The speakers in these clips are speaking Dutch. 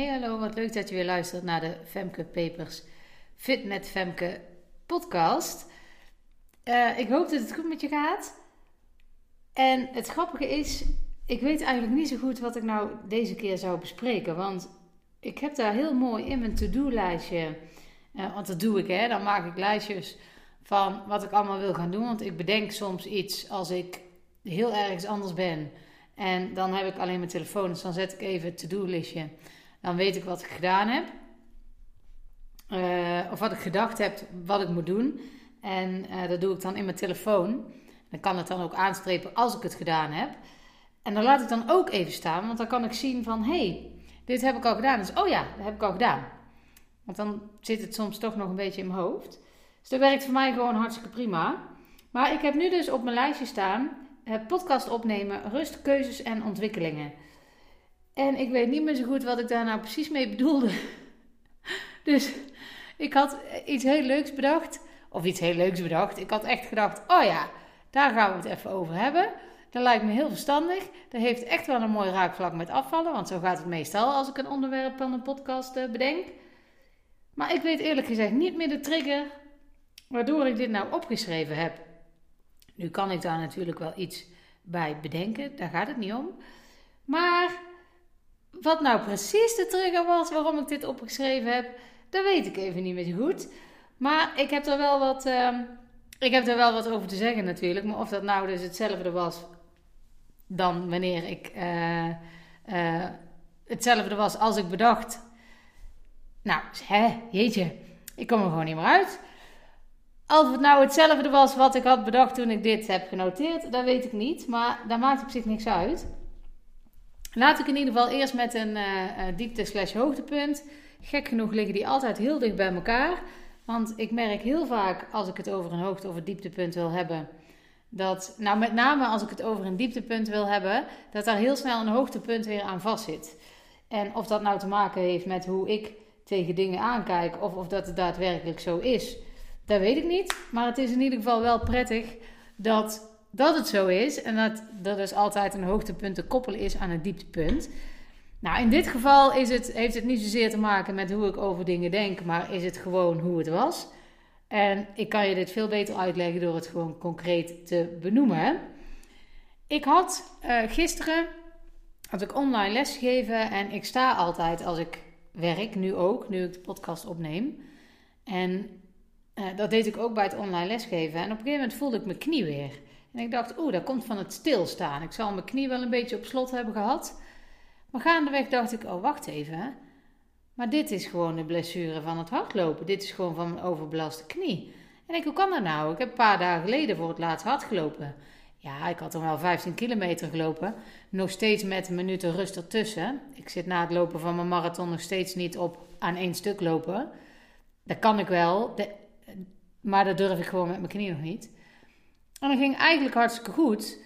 Hey hallo, wat leuk dat je weer luistert naar de Femke Papers Fit met Femke podcast. Uh, ik hoop dat het goed met je gaat. En het grappige is, ik weet eigenlijk niet zo goed wat ik nou deze keer zou bespreken. Want ik heb daar heel mooi in mijn to-do-lijstje. Uh, want dat doe ik, hè. Dan maak ik lijstjes van wat ik allemaal wil gaan doen. Want ik bedenk soms iets als ik heel ergens anders ben. En dan heb ik alleen mijn telefoon. Dus dan zet ik even het to-do-listje. Dan weet ik wat ik gedaan heb. Uh, of wat ik gedacht heb, wat ik moet doen. En uh, dat doe ik dan in mijn telefoon. Dan kan het dan ook aanstrepen als ik het gedaan heb. En dan laat ik dan ook even staan, want dan kan ik zien van... hey, dit heb ik al gedaan. Dus oh ja, dat heb ik al gedaan. Want dan zit het soms toch nog een beetje in mijn hoofd. Dus dat werkt voor mij gewoon hartstikke prima. Maar ik heb nu dus op mijn lijstje staan... podcast opnemen, rust, keuzes en ontwikkelingen. En ik weet niet meer zo goed wat ik daar nou precies mee bedoelde. Dus ik had iets heel leuks bedacht. Of iets heel leuks bedacht. Ik had echt gedacht: oh ja, daar gaan we het even over hebben. Dat lijkt me heel verstandig. Dat heeft echt wel een mooi raakvlak met afvallen. Want zo gaat het meestal als ik een onderwerp van een podcast eh, bedenk. Maar ik weet eerlijk gezegd niet meer de trigger waardoor ik dit nou opgeschreven heb. Nu kan ik daar natuurlijk wel iets bij bedenken. Daar gaat het niet om. Maar wat nou precies de trigger was waarom ik dit opgeschreven heb, dat weet ik even niet meer goed. Maar ik heb er wel wat, uh, ik heb er wel wat over te zeggen natuurlijk. Maar of dat nou dus hetzelfde was dan wanneer ik uh, uh, hetzelfde was als ik bedacht. Nou, hè, jeetje, ik kom er gewoon niet meer uit. Als het nou hetzelfde was wat ik had bedacht toen ik dit heb genoteerd, dat weet ik niet. Maar daar maakt op zich niks uit. Laat ik in ieder geval eerst met een uh, diepte slash hoogtepunt. Gek genoeg liggen die altijd heel dicht bij elkaar. Want ik merk heel vaak als ik het over een hoogte- of een dieptepunt wil hebben. Dat, nou met name als ik het over een dieptepunt wil hebben, dat daar heel snel een hoogtepunt weer aan vastzit. En of dat nou te maken heeft met hoe ik tegen dingen aankijk of of dat het daadwerkelijk zo is, dat weet ik niet. Maar het is in ieder geval wel prettig dat dat het zo is en dat er dus altijd een hoogtepunt te koppelen is aan een dieptepunt. Nou, in dit geval is het, heeft het niet zozeer te maken met hoe ik over dingen denk, maar is het gewoon hoe het was. En ik kan je dit veel beter uitleggen door het gewoon concreet te benoemen. Ik had uh, gisteren had ik online lesgegeven en ik sta altijd als ik werk, nu ook, nu ik de podcast opneem. En uh, dat deed ik ook bij het online lesgeven. En op een gegeven moment voelde ik mijn knie weer. En ik dacht, oeh, dat komt van het stilstaan. Ik zal mijn knie wel een beetje op slot hebben gehad. Maar gaandeweg dacht ik, oh, wacht even. Maar dit is gewoon de blessure van het hardlopen. Dit is gewoon van mijn overbelaste knie. En ik, hoe kan dat nou? Ik heb een paar dagen geleden voor het laatst hard gelopen. Ja, ik had dan wel 15 kilometer gelopen. Nog steeds met minuten rust ertussen. Ik zit na het lopen van mijn marathon nog steeds niet op aan één stuk lopen. Dat kan ik wel, maar dat durf ik gewoon met mijn knie nog niet. En dat ging eigenlijk hartstikke goed.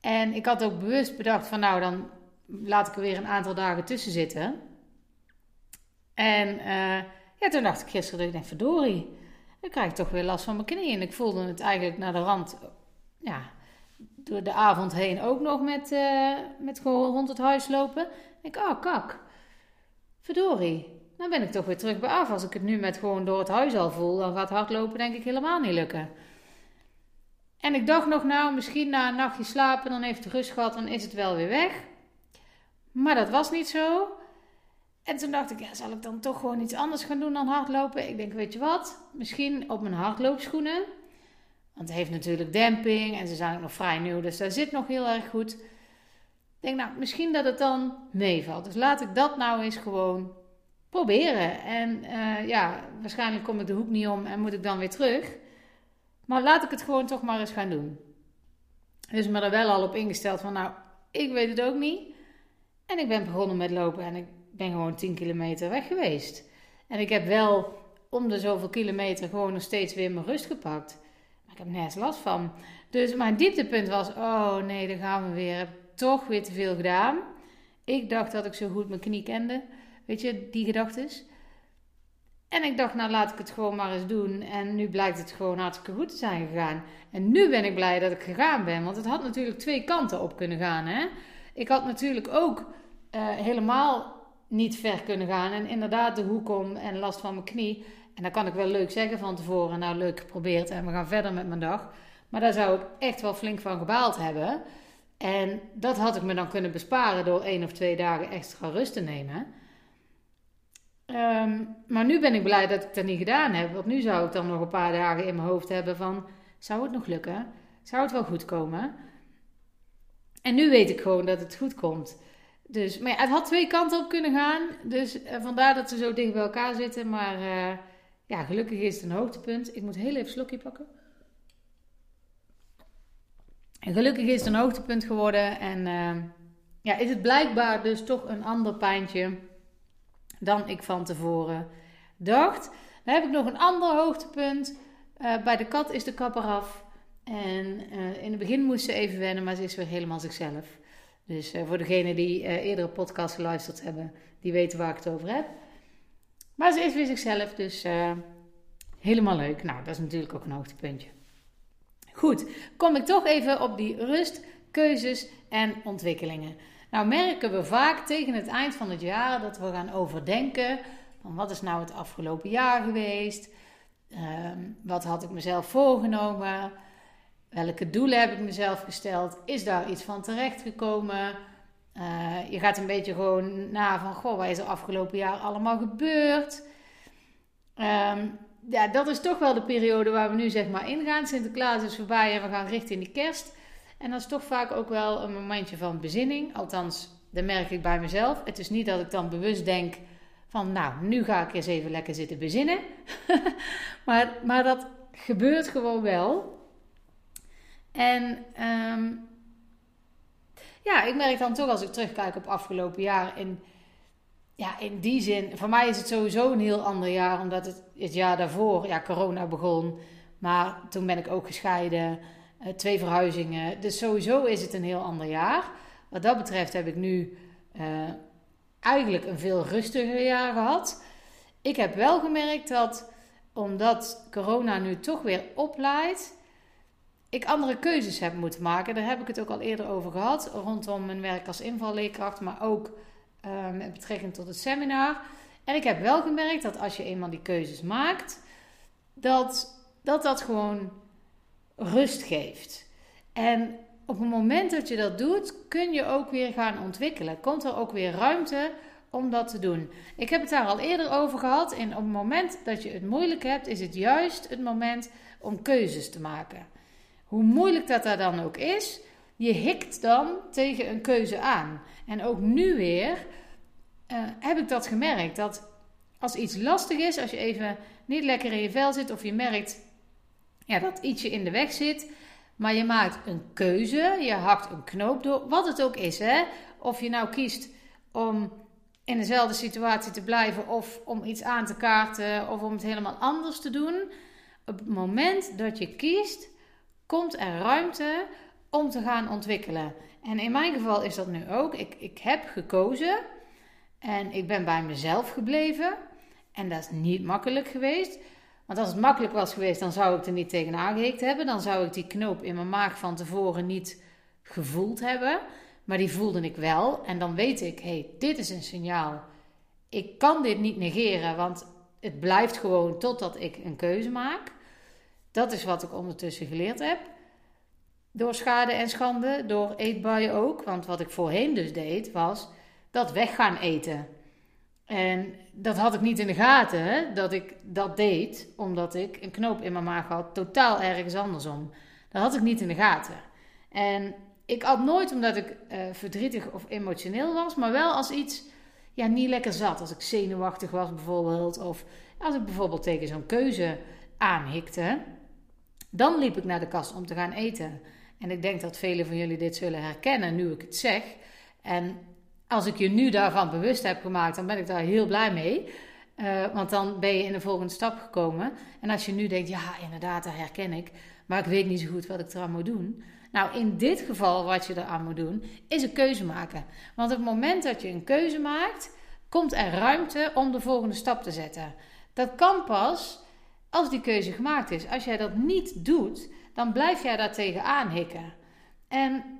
En ik had ook bewust bedacht van nou, dan laat ik er weer een aantal dagen tussen zitten. En uh, ja, toen dacht ik gisteren, ik denk verdorie, dan krijg ik toch weer last van mijn knie. En ik voelde het eigenlijk naar de rand, ja, door de avond heen ook nog met, uh, met gewoon rond het huis lopen. Ik denk, oh kak, verdorie. Dan ben ik toch weer terug bij af. Als ik het nu met gewoon door het huis al voel, dan gaat hardlopen denk ik helemaal niet lukken. En ik dacht nog, nou, misschien na een nachtje slapen, dan heeft de rust gehad, dan is het wel weer weg. Maar dat was niet zo. En toen dacht ik, ja, zal ik dan toch gewoon iets anders gaan doen dan hardlopen? Ik denk, weet je wat? Misschien op mijn hardloopschoenen. Want het heeft natuurlijk demping en ze zijn ook nog vrij nieuw, dus dat zit nog heel erg goed. Ik denk, nou, misschien dat het dan meevalt. Dus laat ik dat nou eens gewoon proberen. En uh, ja, waarschijnlijk kom ik de hoek niet om en moet ik dan weer terug. Maar laat ik het gewoon toch maar eens gaan doen. Dus me er wel al op ingesteld van, nou, ik weet het ook niet. En ik ben begonnen met lopen en ik ben gewoon 10 kilometer weg geweest. En ik heb wel om de zoveel kilometer gewoon nog steeds weer mijn rust gepakt. Maar ik heb nergens last van. Dus mijn dieptepunt was, oh nee, dan gaan we weer. Heb toch weer te veel gedaan. Ik dacht dat ik zo goed mijn knie kende. Weet je, die gedachtes. En ik dacht, nou laat ik het gewoon maar eens doen. En nu blijkt het gewoon hartstikke goed te zijn gegaan. En nu ben ik blij dat ik gegaan ben. Want het had natuurlijk twee kanten op kunnen gaan. Hè? Ik had natuurlijk ook uh, helemaal niet ver kunnen gaan en inderdaad de hoek om en last van mijn knie. En dan kan ik wel leuk zeggen van tevoren, nou leuk geprobeerd en we gaan verder met mijn dag. Maar daar zou ik echt wel flink van gebaald hebben. En dat had ik me dan kunnen besparen door één of twee dagen extra rust te nemen. Ehm, maar nu ben ik blij dat ik dat niet gedaan heb. Want nu zou ik dan nog een paar dagen in mijn hoofd hebben van... Zou het nog lukken? Zou het wel goed komen? En nu weet ik gewoon dat het goed komt. Dus, maar ja, het had twee kanten op kunnen gaan. Dus uh, vandaar dat ze zo dicht bij elkaar zitten. Maar uh, ja, gelukkig is het een hoogtepunt. Ik moet heel even slokje pakken. En gelukkig is het een hoogtepunt geworden. En uh, ja, is het blijkbaar dus toch een ander pijntje dan ik van tevoren dacht. Dan heb ik nog een ander hoogtepunt. bij de kat is de kap eraf. En in het begin moest ze even wennen, maar ze is weer helemaal zichzelf. Dus uh, voor degenen die eerdere podcasts geluisterd hebben, die weten waar ik het over heb. Maar ze is weer zichzelf, dus helemaal leuk. Nou, dat is natuurlijk ook een hoogtepuntje. Goed, kom ik toch even op die rust, keuzes en ontwikkelingen. Nou merken we vaak tegen het eind van het jaar dat we gaan overdenken van wat is nou het afgelopen jaar geweest? Ehm, wat had ik mezelf voorgenomen? Welke doelen heb ik mezelf gesteld? Is daar iets van terechtgekomen? Uh, je gaat een beetje gewoon na van, goh, wat is er afgelopen jaar allemaal gebeurd? Um, ja, dat is toch wel de periode waar we nu zeg maar ingaan. Sinterklaas is voorbij en we gaan richting die kerst. En dat is toch vaak ook wel een momentje van bezinning. Althans, dat merk ik bij mezelf. Het is niet dat ik dan bewust denk van, nou, nu ga ik eens even lekker zitten bezinnen. maar, maar dat gebeurt gewoon wel. En um, ja, ik merk dan toch als ik terugkijk op afgelopen jaar. In, ja, in die zin, voor mij is het sowieso een heel ander jaar. Omdat het, het jaar daarvoor, ja, corona begon. Maar toen ben ik ook gescheiden. Uh, twee verhuizingen. Dus sowieso is het een heel ander jaar. Wat dat betreft heb ik nu uh, eigenlijk een veel rustiger jaar gehad. Ik heb wel gemerkt dat omdat corona nu toch weer opleidt ik andere keuzes heb moeten maken. Daar heb ik het ook al eerder over gehad. Rondom mijn werk als invalleerkracht, maar ook uh, met betrekking tot het seminar. En ik heb wel gemerkt dat als je eenmaal die keuzes maakt, dat dat, dat gewoon rust geeft. En op het moment dat je dat doet, kun je ook weer gaan ontwikkelen. Komt er ook weer ruimte om dat te doen. Ik heb het daar al eerder over gehad. En op het moment dat je het moeilijk hebt, is het juist het moment om keuzes te maken. Hoe moeilijk dat daar dan ook is, je hikt dan tegen een keuze aan. En ook nu weer uh, heb ik dat gemerkt. Dat als iets lastig is, als je even niet lekker in je vel zit of je merkt ja, dat ietsje in de weg zit, maar je maakt een keuze, je hakt een knoop door, wat het ook is. Hè? Of je nou kiest om in dezelfde situatie te blijven of om iets aan te kaarten of om het helemaal anders te doen. Op het moment dat je kiest, komt er ruimte om te gaan ontwikkelen. En in mijn geval is dat nu ook. Ik, ik heb gekozen en ik ben bij mezelf gebleven. En dat is niet makkelijk geweest. Want als het makkelijk was geweest, dan zou ik er niet tegenaan gehikt hebben. Dan zou ik die knoop in mijn maag van tevoren niet gevoeld hebben. Maar die voelde ik wel. En dan weet ik, hé, hey, dit is een signaal. Ik kan dit niet negeren, want het blijft gewoon totdat ik een keuze maak. Dat is wat ik ondertussen geleerd heb. Door schade en schande, door eetbuien ook. Want wat ik voorheen dus deed, was dat weg gaan eten. En dat had ik niet in de gaten, hè, dat ik dat deed, omdat ik een knoop in mijn maag had, totaal ergens andersom. Dat had ik niet in de gaten. En ik had nooit omdat ik uh, verdrietig of emotioneel was, maar wel als iets ja, niet lekker zat. Als ik zenuwachtig was bijvoorbeeld, of als ik bijvoorbeeld tegen zo'n keuze aanhikte. Dan liep ik naar de kast om te gaan eten. En ik denk dat velen van jullie dit zullen herkennen nu ik het zeg. En als ik je nu daarvan bewust heb gemaakt, dan ben ik daar heel blij mee. Uh, want dan ben je in de volgende stap gekomen. En als je nu denkt, ja, inderdaad, dat herken ik. Maar ik weet niet zo goed wat ik eraan moet doen. Nou, in dit geval, wat je eraan moet doen, is een keuze maken. Want op het moment dat je een keuze maakt, komt er ruimte om de volgende stap te zetten. Dat kan pas als die keuze gemaakt is. Als jij dat niet doet, dan blijf jij daar tegenaan hikken. En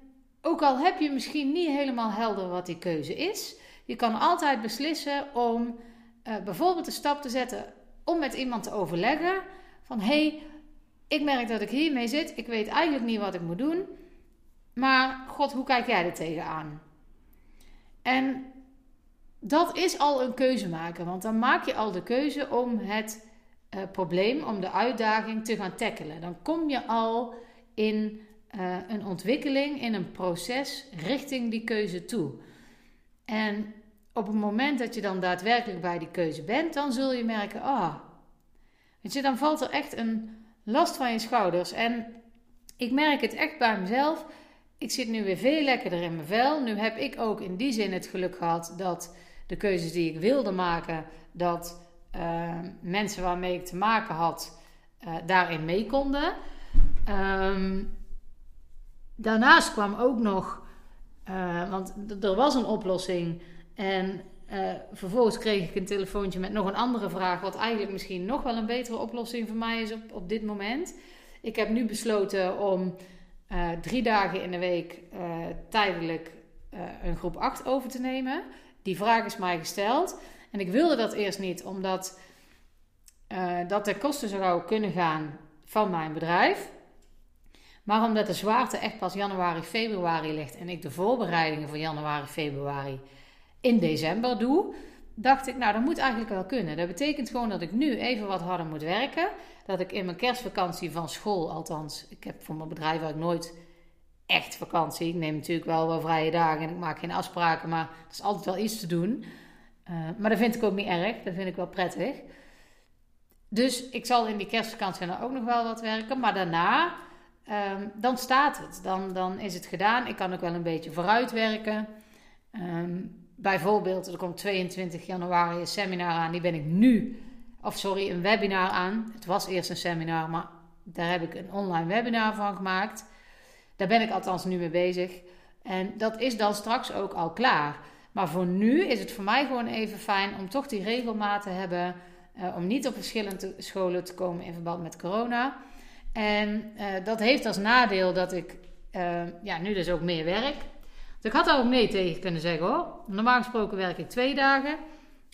ook al heb je misschien niet helemaal helder wat die keuze is, Je kan altijd beslissen om uh, bijvoorbeeld de stap te zetten om met iemand te overleggen van hey, ik merk dat ik hiermee zit, ik weet eigenlijk niet wat ik moet doen, maar God, hoe kijk jij er tegenaan? En dat is al een keuze maken, want dan maak je al de keuze om het uh, probleem, om de uitdaging te gaan tackelen. Dan kom je al in uh, een ontwikkeling, in een proces richting die keuze toe. En op het moment dat je dan daadwerkelijk bij die keuze bent, dan zul je merken: ah, je, dan valt er echt een last van je schouders. En ik merk het echt bij mezelf. Ik zit nu weer veel lekkerder in mijn vel. Nu heb ik ook in die zin het geluk gehad dat de keuzes die ik wilde maken, dat uh, mensen waarmee ik te maken had, uh, daarin mee konden. Um, daarnaast kwam ook nog, uh, want er was een oplossing. En vervolgens kreeg ik een telefoontje met nog een andere vraag, wat eigenlijk misschien nog wel een betere oplossing voor mij is op, op dit moment. Ik heb nu besloten om drie dagen in de week tijdelijk een groep 8 over te nemen. Die vraag is mij gesteld. En ik wilde dat eerst niet, omdat dat ten koste zou kunnen gaan van mijn bedrijf. Maar omdat de zwaarte echt pas januari, februari ligt en ik de voorbereidingen voor januari, februari in december doe, dacht ik, nou dat moet eigenlijk wel kunnen. Dat betekent gewoon dat ik nu even wat harder moet werken. Dat ik in mijn kerstvakantie van school, althans, ik heb voor mijn bedrijf eigenlijk nooit echt vakantie. Ik neem natuurlijk wel wel vrije dagen en ik maak geen afspraken, maar er is altijd wel iets te doen. Uh, maar dat vind ik ook niet erg, dat vind ik wel prettig. Dus ik zal in die kerstvakantie dan ook nog wel wat werken. Maar daarna, um, dan staat het. Dan, dan is het gedaan. Ik kan ook wel een beetje vooruit werken. Um, bijvoorbeeld, er komt 22 januari een seminar aan. Die ben ik nu, of sorry, een webinar aan. Het was eerst een seminar, maar daar heb ik een online webinar van gemaakt. Daar ben ik althans nu mee bezig. En dat is dan straks ook al klaar. Maar voor nu is het voor mij gewoon even fijn om toch die regelmaat te hebben. Uh, om niet op verschillende scholen te komen in verband met corona. En uh, dat heeft als nadeel dat ik uh, ja, nu dus ook meer werk. Dus ik had daar ook nee tegen kunnen zeggen hoor. Normaal gesproken werk ik twee dagen.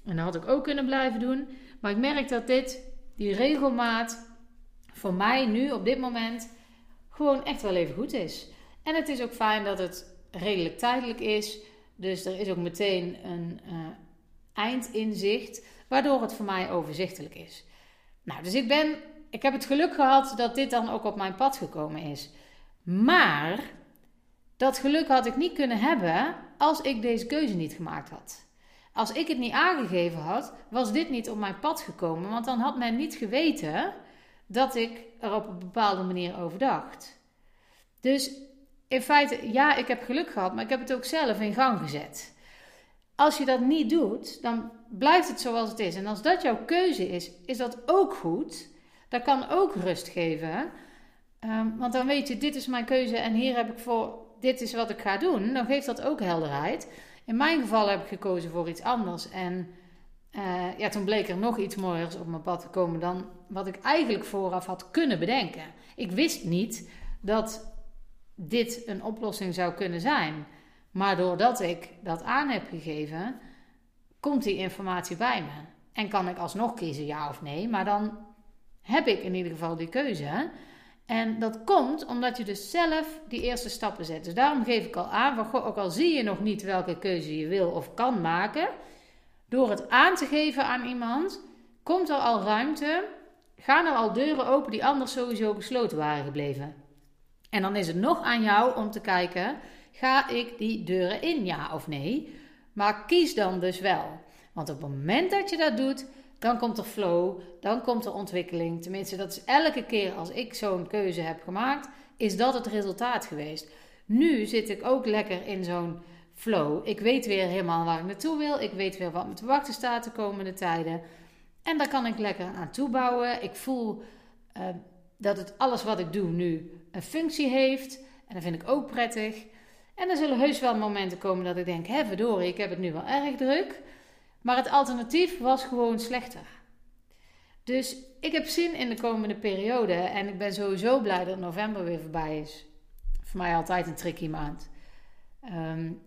En dat had ik ook kunnen blijven doen. Maar ik merk dat dit, die regelmaat, voor mij nu op dit moment gewoon echt wel even goed is. En het is ook fijn dat het redelijk tijdelijk is. Dus er is ook meteen een uh, eindinzicht, waardoor het voor mij overzichtelijk is. Nou, dus ik ben, ik heb het geluk gehad dat dit dan ook op mijn pad gekomen is. Maar dat geluk had ik niet kunnen hebben als ik deze keuze niet gemaakt had. Als ik het niet aangegeven had, was dit niet op mijn pad gekomen, want dan had men niet geweten dat ik er op een bepaalde manier over dacht. Dus in feite, ja, ik heb geluk gehad, maar ik heb het ook zelf in gang gezet. Als je dat niet doet, dan blijft het zoals het is. En als dat jouw keuze is, is dat ook goed. Dat kan ook rust geven. Um, want dan weet je, dit is mijn keuze en hier heb ik voor, dit is wat ik ga doen. Dan geeft dat ook helderheid. In mijn geval heb ik gekozen voor iets anders. En uh, ja, toen bleek er nog iets mooiers op mijn pad te komen dan wat ik eigenlijk vooraf had kunnen bedenken. Ik wist niet dat dit een oplossing zou kunnen zijn. Maar doordat ik dat aan heb gegeven, komt die informatie bij me. En kan ik alsnog kiezen ja of nee, maar dan heb ik in ieder geval die keuze. En dat komt omdat je dus zelf die eerste stappen zet. Dus daarom geef ik al aan van, ook al zie je nog niet welke keuze je wil of kan maken, door het aan te geven aan iemand, komt er al ruimte, gaan er al deuren open die anders sowieso gesloten waren gebleven. En dan is het nog aan jou om te kijken: ga ik die deuren in, ja of nee? Maar kies dan dus wel. Want op het moment dat je dat doet, dan komt er flow, dan komt er ontwikkeling. Tenminste, dat is elke keer als ik zo'n keuze heb gemaakt, is dat het resultaat geweest. Nu zit ik ook lekker in zo'n flow. Ik weet weer helemaal waar ik naartoe wil. Ik weet weer wat me te wachten staat de komende tijden. En daar kan ik lekker aan toebouwen. Ik voel uh, dat het alles wat ik doe nu een functie heeft. En dat vind ik ook prettig. En er zullen heus wel momenten komen dat ik denk: hé, verdorie, ik heb het nu wel erg druk. Maar het alternatief was gewoon slechter. Dus ik heb zin in de komende periode. En ik ben sowieso blij dat november weer voorbij is. Voor mij altijd een tricky maand. Um,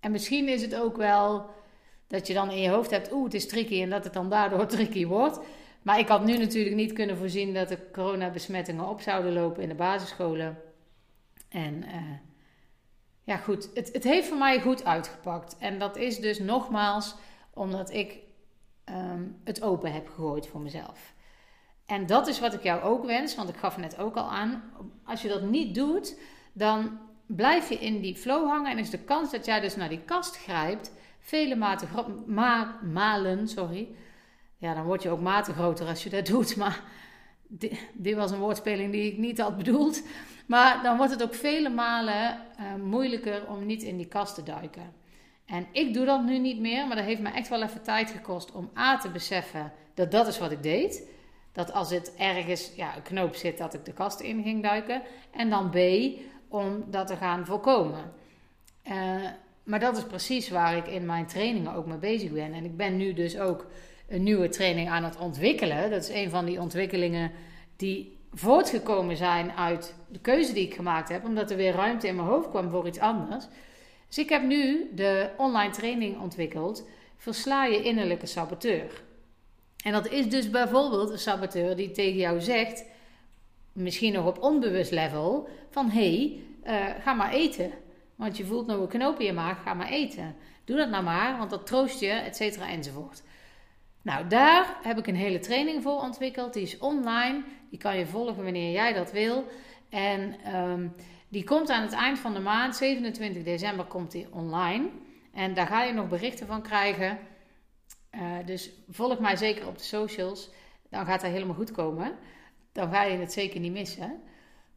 En misschien is het ook wel dat je dan in je hoofd hebt, oeh, het is tricky en dat het dan daardoor tricky wordt. Maar ik had nu natuurlijk niet kunnen voorzien dat de coronabesmettingen op zouden lopen in de basisscholen. En uh, ja, goed, het, het heeft voor mij goed uitgepakt. En dat is dus nogmaals omdat ik um, het open heb gegooid voor mezelf. En dat is wat ik jou ook wens, want ik gaf net ook al aan. Als je dat niet doet, dan blijf je in die flow hangen en is de kans dat jij dus naar die kast grijpt vele maten, ma, malen, sorry. Ja, dan word je ook maten groter als je dat doet, maar dit, was een woordspeling die ik niet had bedoeld. Maar dan wordt het ook vele malen uh, moeilijker om niet in die kast te duiken. En ik doe dat nu niet meer, maar dat heeft me echt wel even tijd gekost om A te beseffen dat dat is wat ik deed. Dat als het ergens ja, een knoop zit, dat ik de kast in ging duiken. En dan B, om dat te gaan voorkomen. Uh, maar dat is precies waar ik in mijn trainingen ook mee bezig ben. En ik ben nu dus ook een nieuwe training aan het ontwikkelen. Dat is een van die ontwikkelingen die voortgekomen zijn uit de keuze die ik gemaakt heb, omdat er weer ruimte in mijn hoofd kwam voor iets anders. Dus ik heb nu de online training ontwikkeld. Versla je innerlijke saboteur. En dat is dus bijvoorbeeld een saboteur die tegen jou zegt, misschien nog op onbewust level, van hé, hey, uh, ga maar eten. Want je voelt nog een knoop in je maag, ga maar eten. Doe dat nou maar, want dat troost je, et cetera, enzovoort. Nou, daar heb ik een hele training voor ontwikkeld. Die is online. Die kan je volgen wanneer jij dat wil. En um, die komt aan het eind van de maand, 27 december, komt die online. En daar ga je nog berichten van krijgen. Uh, dus volg mij zeker op de socials. Dan gaat dat helemaal goed komen. Dan ga je het zeker niet missen.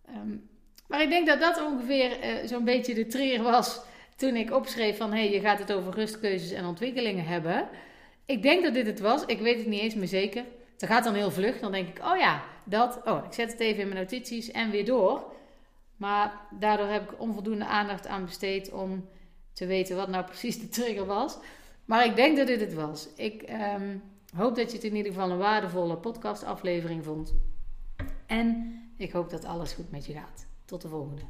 Um, maar ik denk dat dat ongeveer uh, zo'n beetje de trigger was toen ik opschreef van... hey, je gaat het over rustkeuzes en ontwikkelingen hebben. Ik denk dat dit het was. Ik weet het niet eens meer zeker. Het gaat dan heel vlug. Dan denk ik, oh ja, dat. Oh, ik zet het even in mijn notities en weer door. Maar daardoor heb ik onvoldoende aandacht aan besteed om te weten wat nou precies de trigger was. Maar ik denk dat dit het was. Ik um, hoop dat je het in ieder geval een waardevolle podcastaflevering vond. En ik hoop dat alles goed met je gaat. Tot de volgende.